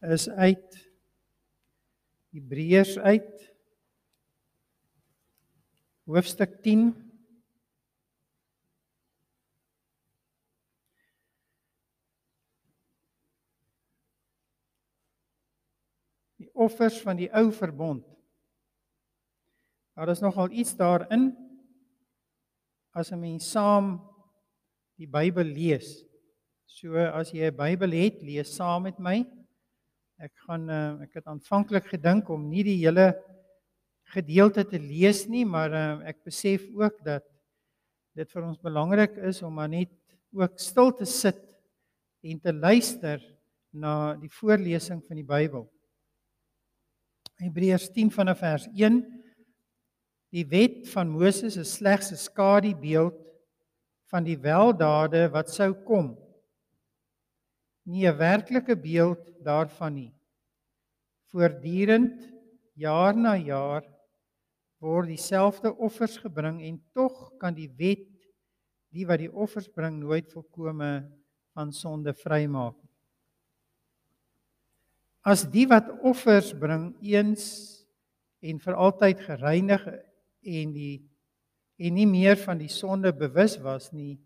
is uit Hebreërs uit hoofstuk 10 die offers van die ou verbond. Daar is nogal iets daarin as 'n mens saam die Bybel lees. So as jy 'n Bybel het, lees saam met my. Ek gaan uh, ek het aanvanklik gedink om nie die hele gedeelte te lees nie, maar uh, ek besef ook dat dit vir ons belangrik is om maar net ook stil te sit en te luister na die voorlesing van die Bybel. Hebreërs 10 vanaf vers 1 Die wet van Moses is slegs 'n skadubeeld van die weldade wat sou kom nie 'n werklike beeld daarvan nie. Voortdurend jaar na jaar word dieselfde offers gebring en tog kan die wet die wat die offers bring nooit volkome van sonde vrymaak. As die wat offers bring eens en vir altyd gereinig en die en nie meer van die sonde bewus was nie,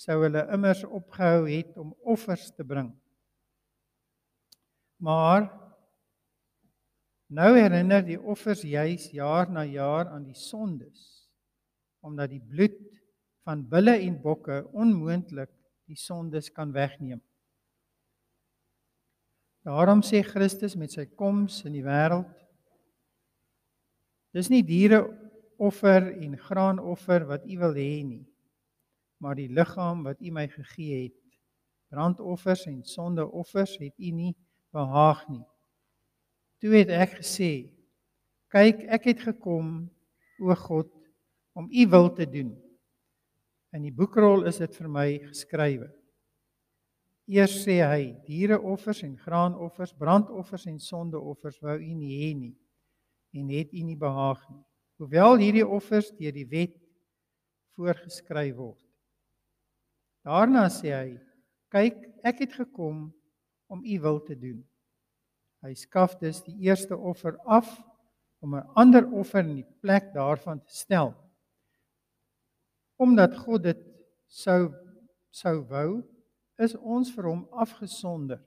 sou hulle immers opgehou het om offers te bring. Maar nou herinner die offers juis jaar na jaar aan die sondes omdat die bloed van bulle en bokke onmoontlik die sondes kan wegneem. Daarom sê Christus met sy koms in die wêreld Dis nie diere offer en graanoffer wat u wil hê nie maar die liggaam wat U my gegee het. Brandoffers en sondeoffers het U nie behaag nie. Toe het ek gesê: "Kyk, ek het gekom, o God, om U wil te doen." In die boekrol is dit vir my geskrywe. Eers sê hy: "Diereoffers en graanoffers, brandoffers en sondeoffers wou U nie hê nie en het U nie behaag nie." Hoewel hierdie offers deur die wet voorgeskryf word. Daarna sê hy: "Kyk, ek het gekom om u wil te doen." Hy skaf dus die eerste offer af om 'n ander offer in die plek daarvan te stel. Omdat God dit sou sou wou, is ons vir hom afgesonder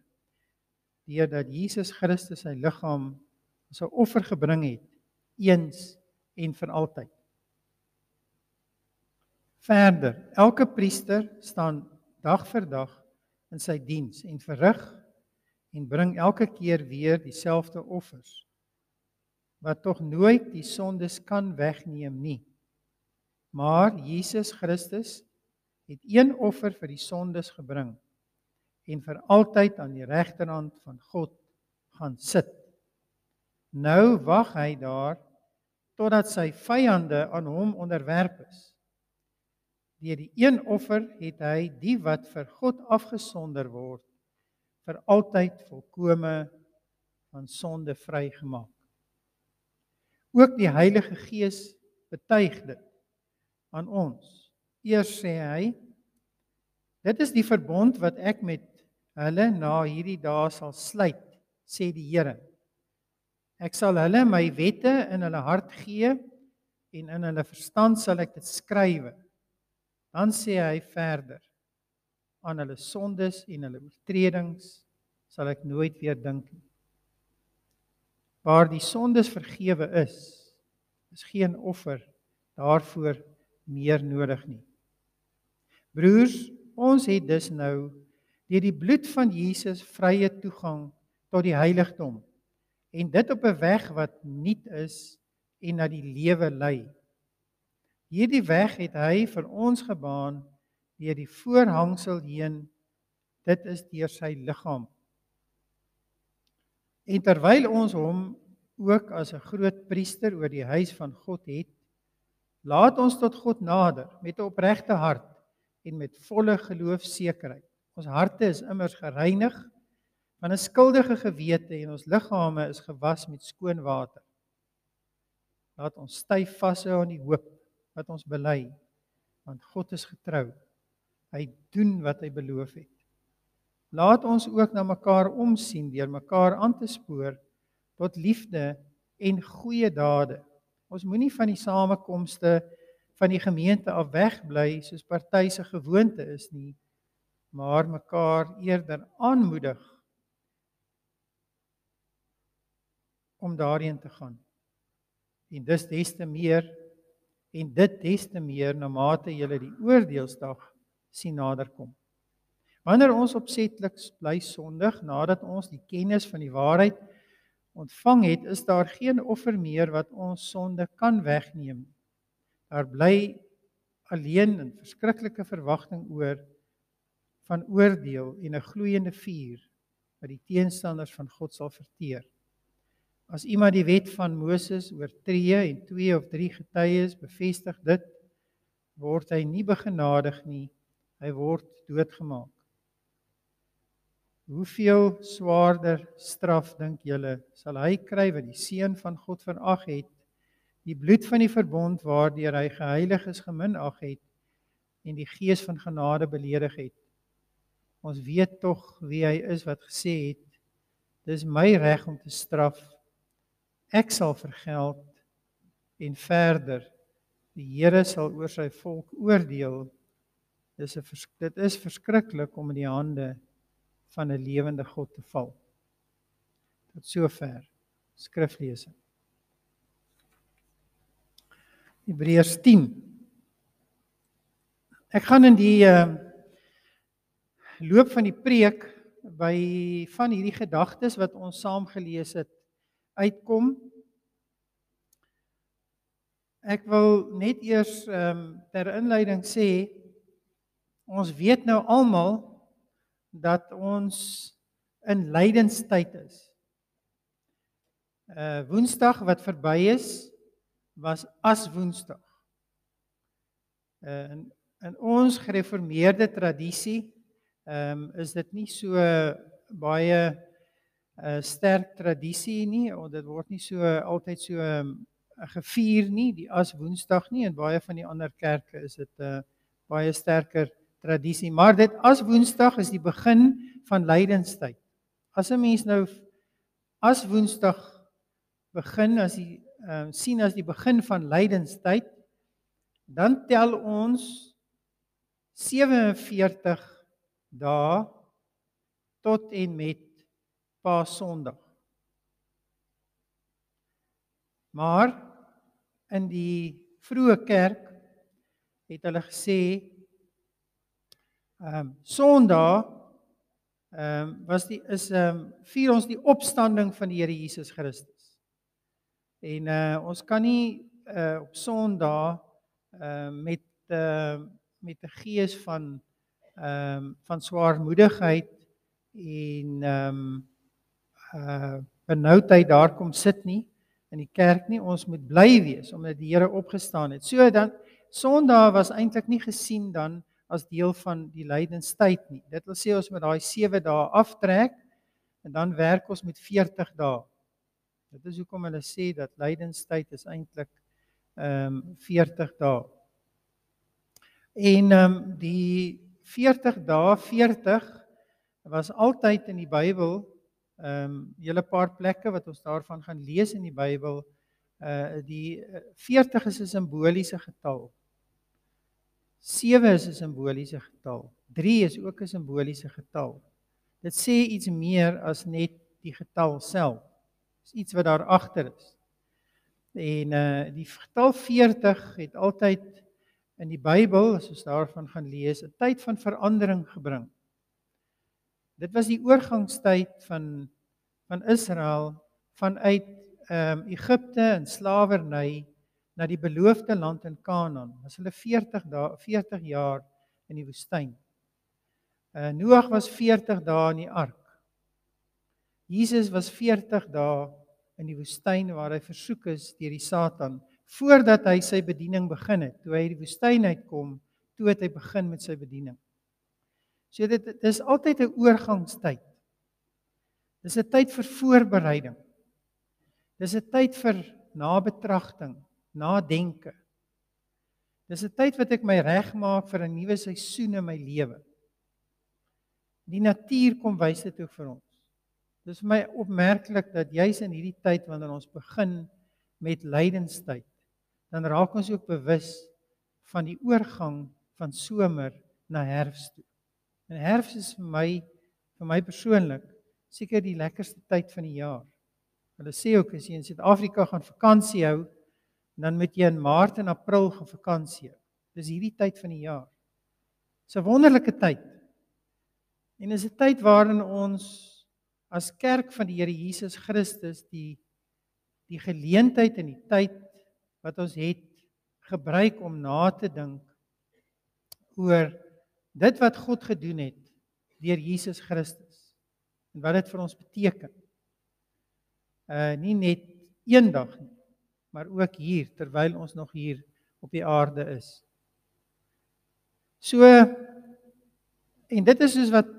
deurdat Jesus Christus sy liggaam as 'n offer gebring het eens en vir altyd. Verder, elke priester staan dag vir dag in sy diens en verrig en bring elke keer weer dieselfde offers wat tog nooit die sondes kan wegneem nie. Maar Jesus Christus het een offer vir die sondes gebring en vir altyd aan die regterhand van God gaan sit. Nou wag hy daar totdat sy vyande aan hom onderwerp is. Deur die een offer het hy die wat vir God afgesonder word vir altyd volkome van sonde vrygemaak. Ook die Heilige Gees betuig dit aan ons. Eers sê hy: Dit is die verbond wat ek met hulle na hierdie dae sal sluit, sê die Here. Ek sal hulle my wette in hulle hart gee en in hulle verstand sal ek dit skrywe. Dan sê hy verder: aan hulle sondes en hulle oortredings sal ek nooit weer dink nie. Waar die sondes vergewe is, is geen offer daarvoor meer nodig nie. Broers, ons het dus nou deur die bloed van Jesus vrye toegang tot die heiligdom en dit op 'n weg wat nuut is en na die lewe lei. Hierdie weg het hy vir ons gebaan deur die voorhangsel heen. Dit is deur sy liggaam. En terwyl ons hom ook as 'n groot priester oor die huis van God het, laat ons tot God nader met 'n opregte hart en met volle geloofsekerheid. Ons harte is immers gereinig van 'n skuldige gewete en ons liggame is gewas met skoon water. Laat ons styf vashou aan die hoop wat ons bely want God is getrou. Hy doen wat hy beloof het. Laat ons ook na mekaar omsien deur mekaar aan te spoor tot liefde en goeie dade. Ons moenie van die samekomste van die gemeente af wegbly soos party se gewoonte is nie, maar mekaar eerder aanmoedig om daarheen te gaan. En dis des te meer en dit des te meer na mate jy die oordeelsdag sien naderkom. Wanneer ons opsetlik bly sondig nadat ons die kennis van die waarheid ontvang het, is daar geen offer meer wat ons sonde kan wegneem. Daar bly alleen 'n verskriklike verwagting oor van oordeel en 'n gloeiende vuur wat die teenstanders van God sal verteer. As iemand die wet van Moses oortree en 2 of 3 getuies bevestig dit, word hy nie begenadig nie, hy word doodgemaak. Hoeveel swaarder straf dink julle sal hy kry wat die seun van God verag het, die bloed van die verbond waardeur hy geheilig is geminag het en die gees van genade beledig het? Ons weet tog wie hy is wat gesê het: Dis my reg om te straf Ek sal vergeld en verder die Here sal oor sy volk oordeel. Dis 'n dit is verskriklik om in die hande van 'n lewende God te val. Tot sover skriflesing. Hebreërs 10. Ek gaan in die uh loop van die preek by van hierdie gedagtes wat ons saam gelees het uitkom. Ek wil net eers ehm um, ter inleiding sê ons weet nou almal dat ons in lydenstyd is. Uh Woensdag wat verby is was as Woensdag. Uh in in ons gereformeerde tradisie ehm um, is dit nie so baie 'n uh, sterk tradisie nie. Of dit word nie so altyd so um, gevier nie, die as Woensdag nie en baie van die ander kerke is dit 'n uh, baie sterker tradisie. Maar dit as Woensdag is die begin van lydenstyd. As 'n mens nou as Woensdag begin as die uh, sien as die begin van lydenstyd, dan tel ons 47 dae tot en met Paasondag. Maar in die vroeë kerk het hulle gesê ehm um, Sondag ehm um, was die is ehm um, vier ons die opstanding van die Here Jesus Christus. En uh ons kan nie uh op Sondag ehm uh, met uh met 'n gees van ehm um, van swaarmoedigheid en ehm um, uh benoudheid daar kom sit nie in die kerk nie. Ons moet bly wees omdat die Here opgestaan het. So dan Sondag was eintlik nie gesien dan as deel van die lydenstyd nie. Dit wil sê ons moet daai 7 dae aftrek en dan werk ons met 40 dae. Dit is hoekom hulle sê dat lydenstyd is eintlik ehm um, 40 dae. En ehm um, die 40 dae 40 was altyd in die Bybel ehm um, julle paar plekke wat ons daarvan gaan lees in die Bybel. Uh die 40 is 'n simboliese getal. 7 is 'n simboliese getal. 3 is ook 'n simboliese getal. Dit sê iets meer as net die getal self. Dis iets wat daar agter is. En uh die getal 40 het altyd in die Bybel, as ons daarvan gaan lees, 'n tyd van verandering gebring. Dit was die oorgangstyd van van Israel vanuit ehm um, Egipte in slawerny na die beloofde land in Kanaan. Was hulle 40 dae 40 jaar in die woestyn. Uh Noag was 40 dae in die ark. Jesus was 40 dae in die woestyn waar hy versoek is deur die Satan voordat hy sy bediening begin het. Toe hy uit die woestyn uitkom, toe het hy begin met sy bediening. So dit dis altyd 'n oorgangstyd. Dis 'n tyd vir voorbereiding. Dis 'n tyd vir nabetragting, nadenke. Dis 'n tyd wat ek my regmaak vir 'n nuwe seisoen in my lewe. Die natuur kom wys dit ook vir ons. Dis vir my opmerklik dat juis in hierdie tyd wanneer ons begin met lydenstyd, dan raak ons ook bewus van die oorgang van somer na herfs toe. En herfs is vir my vir my persoonlik seker die lekkerste tyd van die jaar. Hulle sê ook as jy in Suid-Afrika gaan vakansie hou, dan moet jy in Maart en April gaan vakansie hou. Dis hierdie tyd van die jaar. Dis 'n wonderlike tyd. En is 'n tyd waarin ons as kerk van die Here Jesus Christus die die geleentheid en die tyd wat ons het gebruik om na te dink oor dit wat God gedoen het deur Jesus Christus en wat dit vir ons beteken. Uh nie net eendag nie, maar ook hier terwyl ons nog hier op die aarde is. So en dit is soos wat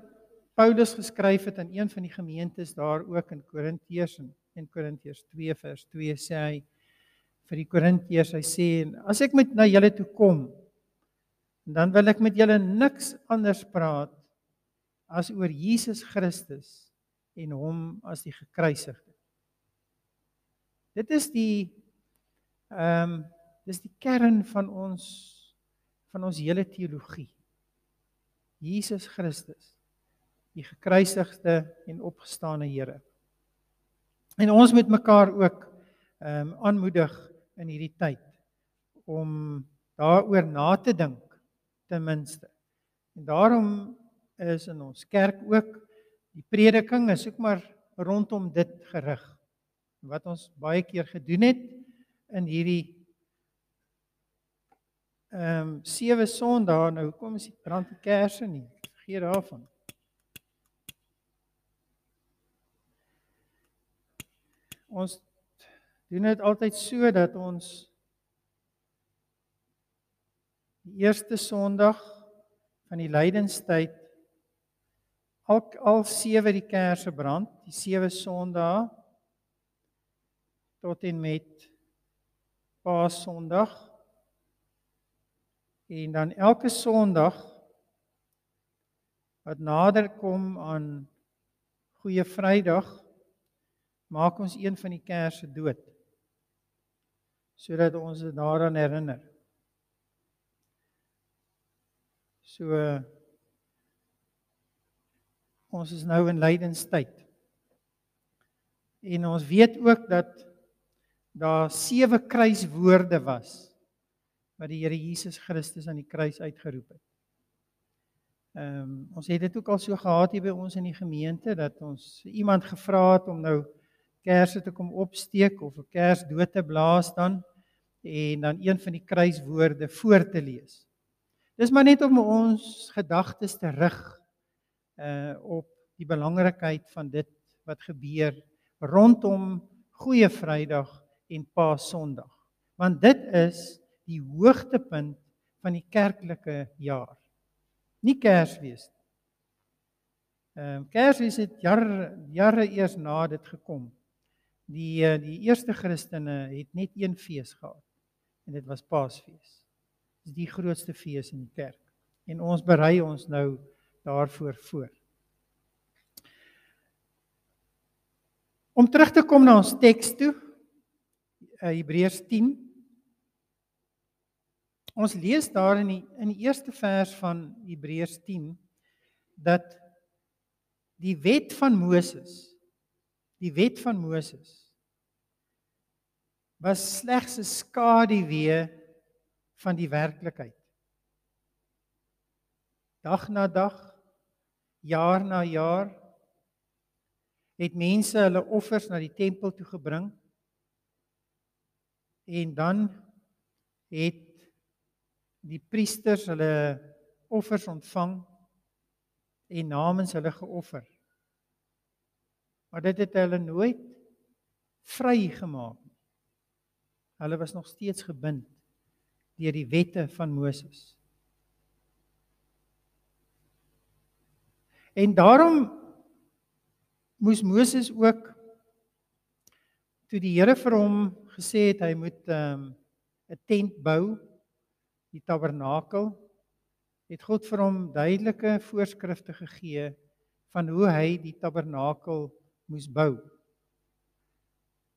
Paulus geskryf het aan een van die gemeentes daar ook in Korintiërs en in Korintiërs 2 vers 2 sê hy vir die Korintiërs hy sê as ek met na julle toe kom dan wil ek met julle niks anders praat as oor Jesus Christus en hom as die gekruisigde. Dit is die ehm um, dis die kern van ons van ons hele teologie. Jesus Christus, die gekruisigde en opgestane Here. En ons moet mekaar ook ehm um, aanmoedig in hierdie tyd om daaroor na te dink ten minste. En daarom is in ons kerk ook die prediking is ook maar rondom dit gerig. Wat ons baie keer gedoen het in hierdie ehm um, sewe Sondae nou kom is die brand die kersse nie. Vergeet daarvan. Ons doen dit altyd so dat ons die eerste Sondag van die lydenstyd al al sewe die kersse brand, die sewe Sondae tot en met Paas Sondag. En dan elke Sondag wat nader kom aan Goeie Vrydag maak ons een van die kersse dood sodat ons daaraan herinner. So ons is nou in lydenstyd. En ons weet ook dat daar sewe kruiswoorde was wat die Here Jesus Christus aan die kruis uitgeroep het. Ehm um, ons het dit ook al so gehad hier by ons in die gemeente dat ons iemand gevra het om nou kersse te kom opsteek of 'n kers dood te blaas dan en dan een van die kruiswoorde voor te lees. Dis maar net om ons gedagtes te rig uh op die belangrikheid van dit wat gebeur rondom Goeie Vrydag en Paasondag. Want dit is die hoogtepunt van die kerklike jaar. Nie Kersfees nie. Ehm Kersfees het jare jare eers na dit gekom. Die uh, die eerste Christene het net een fees gehad en dit was Paasfees. Dit is die grootste fees in die kerk en ons berei ons nou daarvoor voor. Om terug te kom na ons teks toe, uh, Hebreërs 10. Ons lees daar in die in die eerste vers van Hebreërs 10 dat die wet van Moses, die wet van Moses was slegs 'n skaduwee van die werklikheid. Dag na dag, jaar na jaar het mense hulle offers na die tempel toe gebring. En dan het die priesters hulle offers ontvang en namens hulle geoffer. Maar dit het hulle nooit vrygemaak nie. Hulle was nog steeds gebind deur die wette van Moses. En daarom moes Moses ook toe die Here vir hom gesê het hy moet 'n um, tent bou, die tabernakel, het God vir hom duidelike voorskrifte gegee van hoe hy die tabernakel moes bou.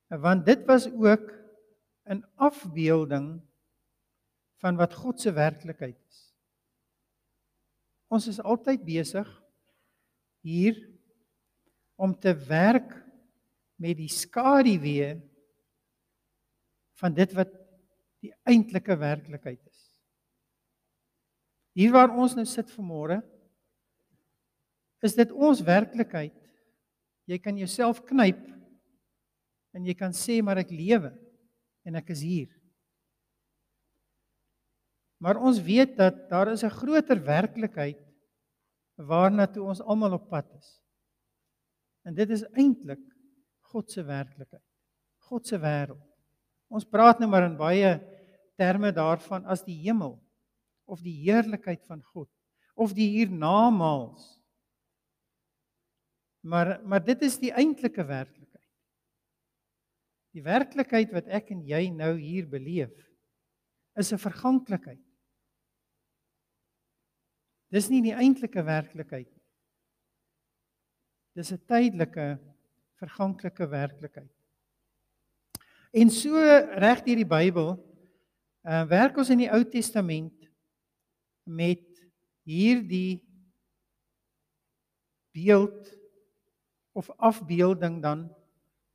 Want dit was ook 'n afbeelding van wat God se werklikheid is. Ons is altyd besig hier om te werk met die skaduwee van dit wat die eintlike werklikheid is. Hier waar ons nou sit vanmôre is dit ons werklikheid. Jy kan jouself knyp en jy kan sê maar ek lewe en ek is hier. Maar ons weet dat daar is 'n groter werklikheid waarna toe ons almal op pad is. En dit is eintlik God se werklikheid. God se wêreld. Ons praat nou maar in baie terme daarvan as die hemel of die heerlikheid van God of die hiernamaals. Maar maar dit is die eintlike werklikheid. Die werklikheid wat ek en jy nou hier beleef is 'n verganklikheid. Dis nie die eintlike werklikheid nie. Dis 'n tydelike verganklike werklikheid. En so reg deur die Bybel, uh werk ons in die Ou Testament met hierdie beeld of afbeelding dan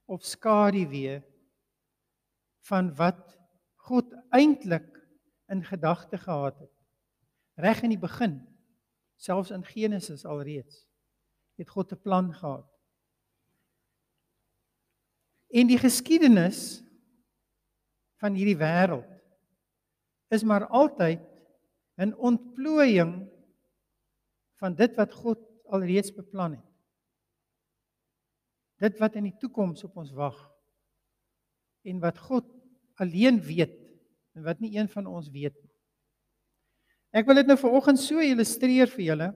of skaduwee van wat God eintlik in gedagte gehad het. Reg in die begin, selfs in Genesis alreeds, het God 'n plan gehad. En die geskiedenis van hierdie wêreld is maar altyd 'n ontplooiing van dit wat God alreeds beplan het dit wat in die toekoms op ons wag en wat God alleen weet en wat nie een van ons weet nie. Ek wil dit nou vanoggend so illustreer vir julle.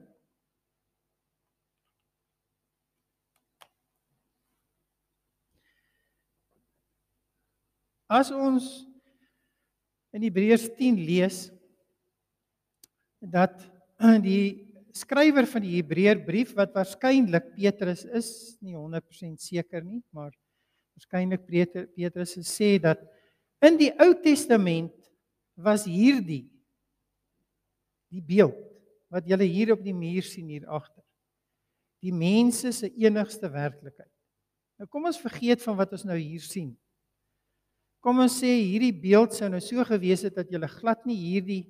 As ons in Hebreërs 10 lees dat die skrywer van die Hebreërbrief wat waarskynlik Petrus is, nie 100% seker nie, maar waarskynlik Petrus sê dat in die Ou Testament was hierdie die beeld wat julle hier op die muur sien hier agter. Die mense se enigste werklikheid. Nou kom ons vergeet van wat ons nou hier sien. Kom ons sê hierdie beeld sou nou so gewees het dat julle glad nie hierdie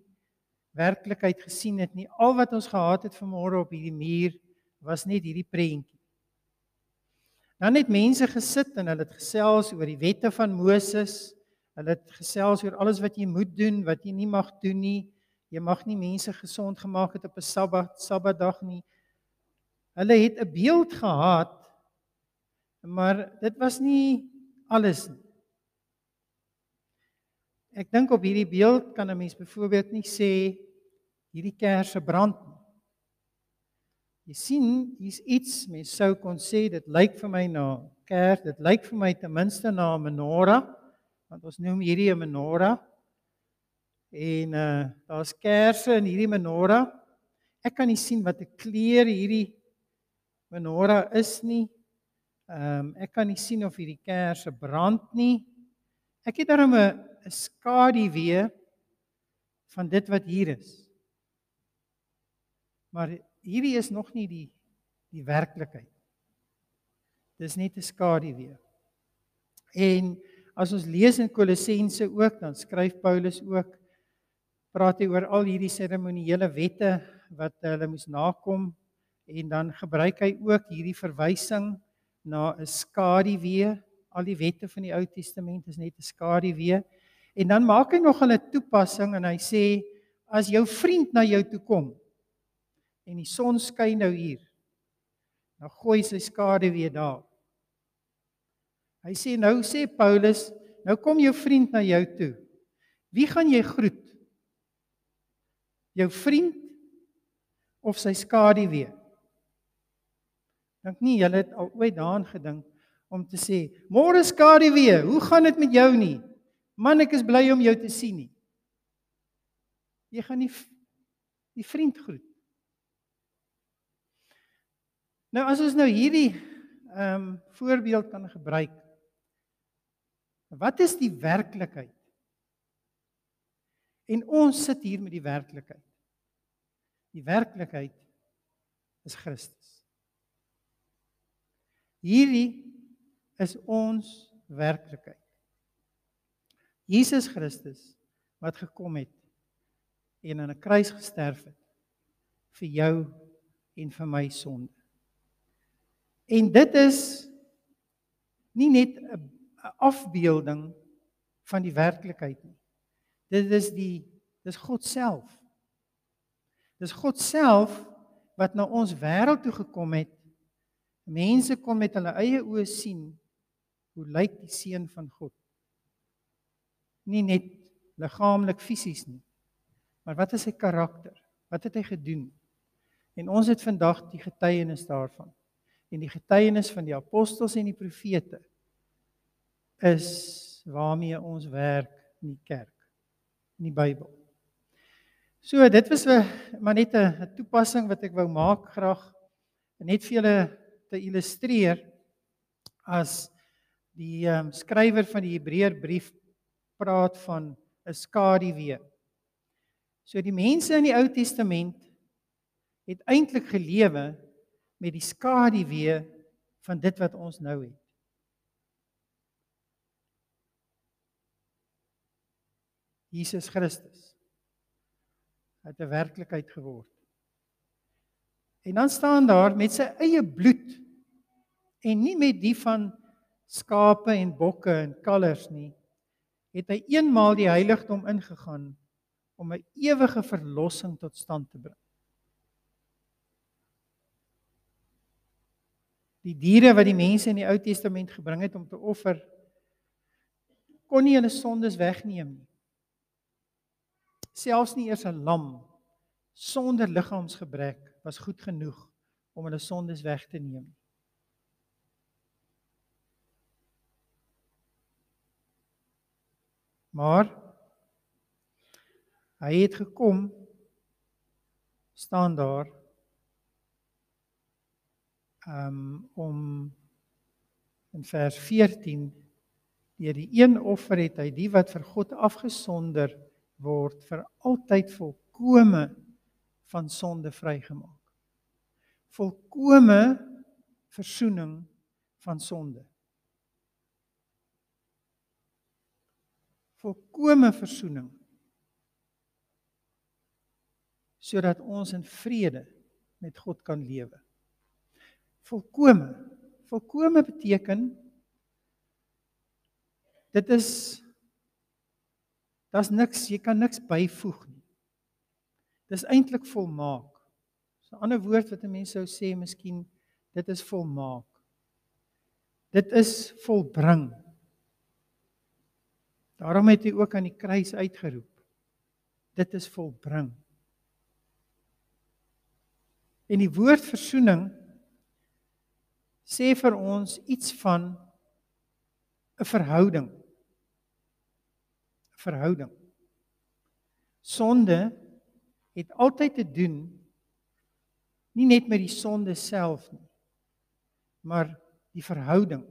werklikheid gesien het nie. Al wat ons gehad het vanmôre op hierdie muur was net hierdie prentjie. Dan het mense gesit en hulle het gesels oor die wette van Moses. Hulle het gesels oor alles wat jy moet doen, wat jy nie mag doen nie. Jy mag nie mense gesond gemaak het op 'n Sabbat, Sabbatdag nie. Hulle het 'n beeld gehad, maar dit was nie alles nie. Ek dink op hierdie beeld kan 'n mens byvoorbeeld nie sê hierdie kersse brand nie. Jy sien, hier's iets, mens sou kon sê dit lyk vir my na kers, dit lyk vir my ten minste na 'n menorah, want ons noem hierdie 'n menorah. En uh daar's kersse in hierdie menorah. Ek kan nie sien wat 'n kleur hierdie menorah is nie. Ehm um, ek kan nie sien of hierdie kersse brand nie. Ek het daarom 'n 'n skaduwee van dit wat hier is. Maar hierdie is nog nie die die werklikheid. Dis net 'n skaduwee. En as ons lees in Kolossense ook, dan skryf Paulus ook praat hy oor al hierdie seremoniele wette wat hulle moes nakom en dan gebruik hy ook hierdie verwysing na 'n skaduwee. Al die wette van die Ou Testament is net 'n skaduwee. En dan maak hy nog 'n toepassing en hy sê as jou vriend na jou toe kom en die son skyn nou hier. Nou gooi sy skade weer daar. Hy sê nou sê Paulus, nou kom jou vriend na jou toe. Wie gaan jy groet? Jou vriend of sy skade weer? Dink nie julle het al ooit daaraan gedink om te sê, "Môre skade weer, hoe gaan dit met jou nie? Man, ek is bly om jou te sien nie." Jy gaan nie die vriend groet Nou as ons nou hierdie ehm um, voorbeeld kan gebruik. Wat is die werklikheid? En ons sit hier met die werklikheid. Die werklikheid is Christus. Hierdie is ons werklikheid. Jesus Christus wat gekom het en aan 'n kruis gesterf het vir jou en vir my sonde. En dit is nie net 'n afbeelding van die werklikheid nie. Dit is die dis God self. Dis God self wat na ons wêreld toe gekom het. Mense kon met hulle eie oë sien hoe lyk die seun van God. Nie net liggaamlik fisies nie. Maar wat is sy karakter? Wat het hy gedoen? En ons het vandag die getuienis daarvan. En die getuienis van die apostels en die profete is waarmee ons werk in die kerk, in die Bybel. So dit was 'n maar net 'n toepassing wat ek wou maak graag net vir julle te illustreer as die um, skrywer van die Hebreërbrief praat van 'n skaduwee. So die mense in die Ou Testament het eintlik gelewe met die skaduwee van dit wat ons nou het. Jesus Christus het 'n werklikheid geword. En dan staan daar met sy eie bloed en nie met die van skape en bokke en kalvers nie, het hy eenmaal die heiligdom ingegaan om 'n ewige verlossing tot stand te bring. Die diere wat die mense in die Ou Testament gebring het om te offer kon nie hulle sondes wegneem nie selfs nie eers 'n lam sonder liggaamsgebrek was goed genoeg om hulle sondes weg te neem. Maar hy het gekom staan daar um, om in vers 14 deur die een offer het hy die wat vir God afgesonder word vir altyd volkome van sonde vrygemaak. Volkome verzoening van sonde. Volkome verzoening sodat ons in vrede met God kan lewe. Volkome. Volkome beteken dit is Daar's niks, jy kan niks byvoeg nie. Dis eintlik volmaak. So 'n ander woord wat 'n mens sou sê, miskien dit is volmaak. Dit is volbring. Daarom het hy ook aan die kruis uitgeroep. Dit is volbring. En die woord versoening sê vir ons iets van 'n verhouding verhouding. Sonde het altyd te doen nie net met die sonde self nie, maar die verhouding.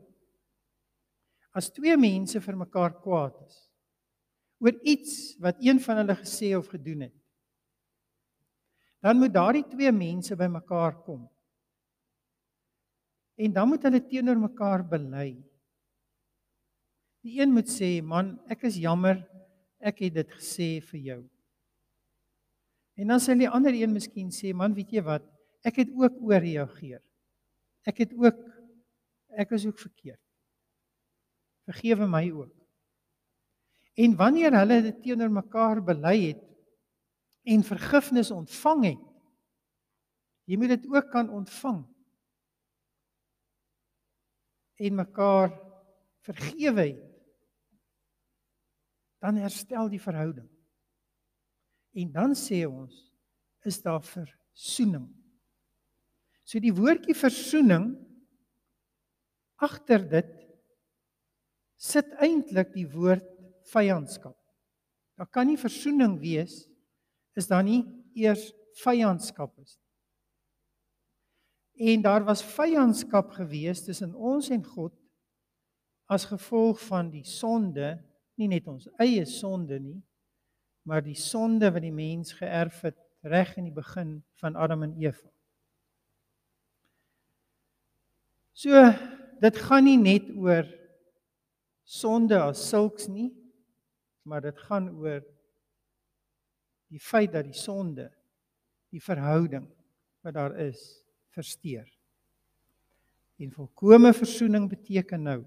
As twee mense vir mekaar kwaad is oor iets wat een van hulle gesê of gedoen het, dan moet daardie twee mense by mekaar kom. En dan moet hulle teenoor mekaar bely. Die een moet sê, "Man, ek is jammer ek het dit gesê vir jou. En dan sal die ander een miskien sê, man, weet jy wat? Ek het ook ooreageer. Ek het ook ek is ook verkeerd. Vergewe my ook. En wanneer hulle dit teenoor mekaar bely het en vergifnis ontvang het, jy moet dit ook kan ontvang en mekaar vergewe het dan herstel die verhouding. En dan sê ons is daar versoening. So die woordjie versoening agter dit sit eintlik die woord vyandskap. Daar kan nie versoening wees is daar nie eers vyandskap is. En daar was vyandskap gewees tussen ons en God as gevolg van die sonde, nie net ons eie sonde nie, maar die sonde wat die mens geërf het reg in die begin van Adam en Eva. So dit gaan nie net oor sonde as sulks nie, maar dit gaan oor die feit dat die sonde die verhouding wat daar is versteur. En volkomme verzoening beteken nou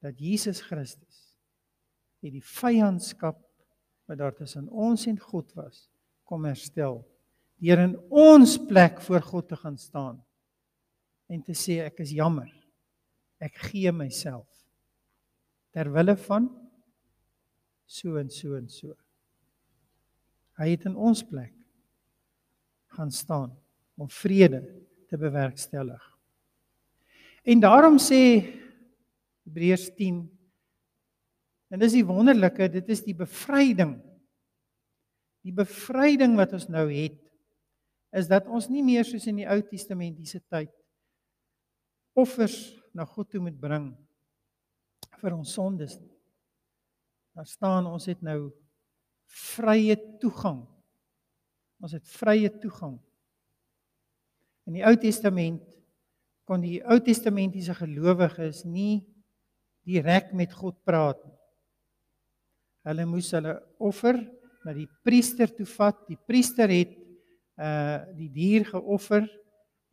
dat Jesus Christus het die vyandskap wat daar tussen ons en God was kom herstel deur in ons plek voor God te gaan staan en te sê ek is jammer. Ek gee myself ter wille van so en so en so. Hy het in ons plek gaan staan om vrede te bewerkstellig. En daarom sê Hebreërs 10 en dis die wonderlike, dit is die bevryding. Die bevryding wat ons nou het is dat ons nie meer soos in die Ou Testamentiese tyd offers na God toe moet bring vir ons sondes. Daar staan ons het nou vrye toegang. Ons het vrye toegang. In die Ou Testament kon die Ou Testamentiese gelowiges nie direk met God praat nie. Hulle moes hulle offer na die priester toe vat. Die priester het uh die dier geoffer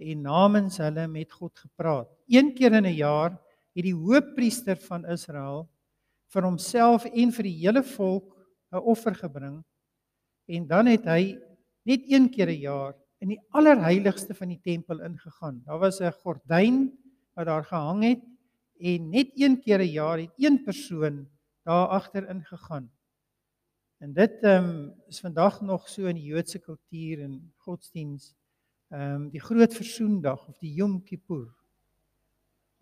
en namens hulle met God gepraat. Een keer in 'n jaar het die hoofpriester van Israel vir homself en vir die hele volk 'n offer gebring en dan het hy net een keer 'n jaar in die allerheiligste van die tempel ingegaan. Daar was 'n gordyn wat daar gehang het en net een keer 'n jaar het een persoon daar agter ingegaan. En dit ehm um, is vandag nog so in die Joodse kultuur en godsdiens ehm um, die groot versoendag of die Yom Kippur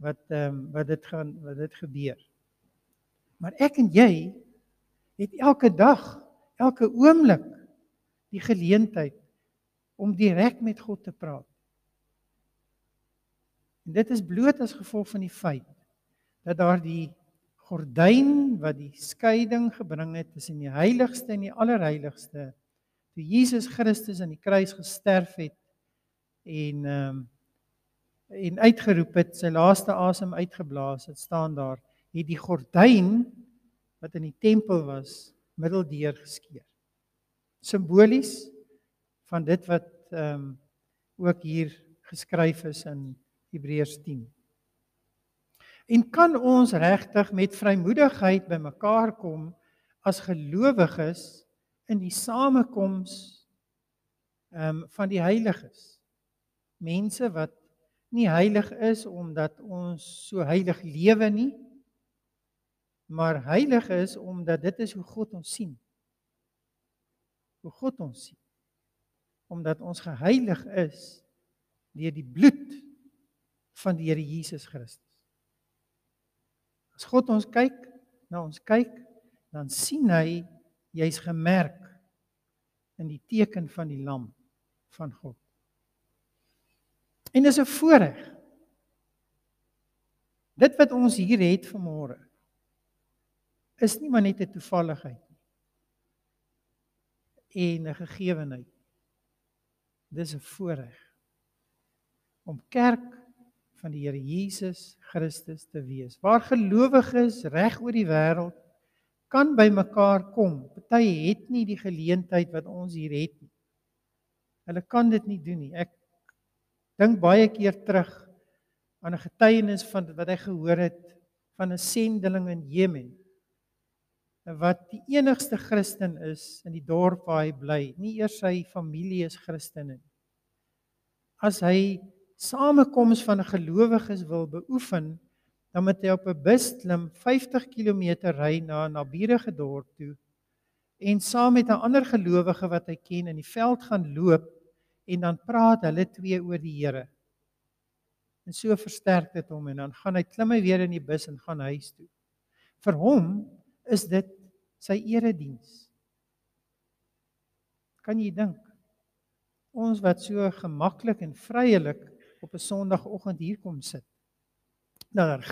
wat ehm um, wat dit gaan wat dit gebeur. Maar ek en jy het elke dag, elke oomblik die geleentheid om direk met God te praat. En dit is bloot as gevolg van die feit dat daar die gordyn wat die skeiding gebring het tussen die heiligste en die allerheiligste toe Jesus Christus aan die kruis gesterf het en ehm um, en uitgeroep het sy laaste asem uitgeblaas het staan daar het die gordyn wat in die tempel was middeldeur geskeur. Simbolies van dit wat ehm um, ook hier geskryf is in Hebreërs 10 en kan ons regtig met vrymoedigheid bymekaar kom as gelowiges in die samekoms ehm um, van die heiliges? Mense wat nie heilig is omdat ons so heilig lewe nie maar heilig is omdat dit is hoe God ons sien. Hoe God ons sien. Omdat ons geheilig is deur die bloed van die Here Jesus Christus as God ons kyk na ons kyk dan sien hy jy's gemerk in die teken van die lam van God En dis 'n voorreg. Dit wat ons hier het vanmôre is nie maar net 'n toevalligheid nie. En 'n gegewenheid. Dis 'n voorreg om kerk van die Here Jesus Christus te wees. Waar gelowiges reg oor die wêreld kan bymekaar kom. Party het nie die geleentheid wat ons hier het nie. Hulle kan dit nie doen nie. Ek dink baie keer terug aan 'n getuienis van wat hy gehoor het van 'n sendeling in Jemen wat die enigste Christen is in die dorp waar hy bly. Nie eers sy familie is Christene nie. As hy samekoms van gelowiges wil beoefen, dan moet hy op 'n bus klim 50 km ry na 'n naburige dorp toe en saam met 'n ander gelowige wat hy ken in die veld gaan loop en dan praat hulle twee oor die Here. En so versterk dit hom en dan gaan hy klim hy weer in die bus en gaan huis toe. Vir hom is dit sy erediens. Kan jy dink? Ons wat so gemaklik en vryelik op 'n Sondagoggend hier kom sit. Dat daar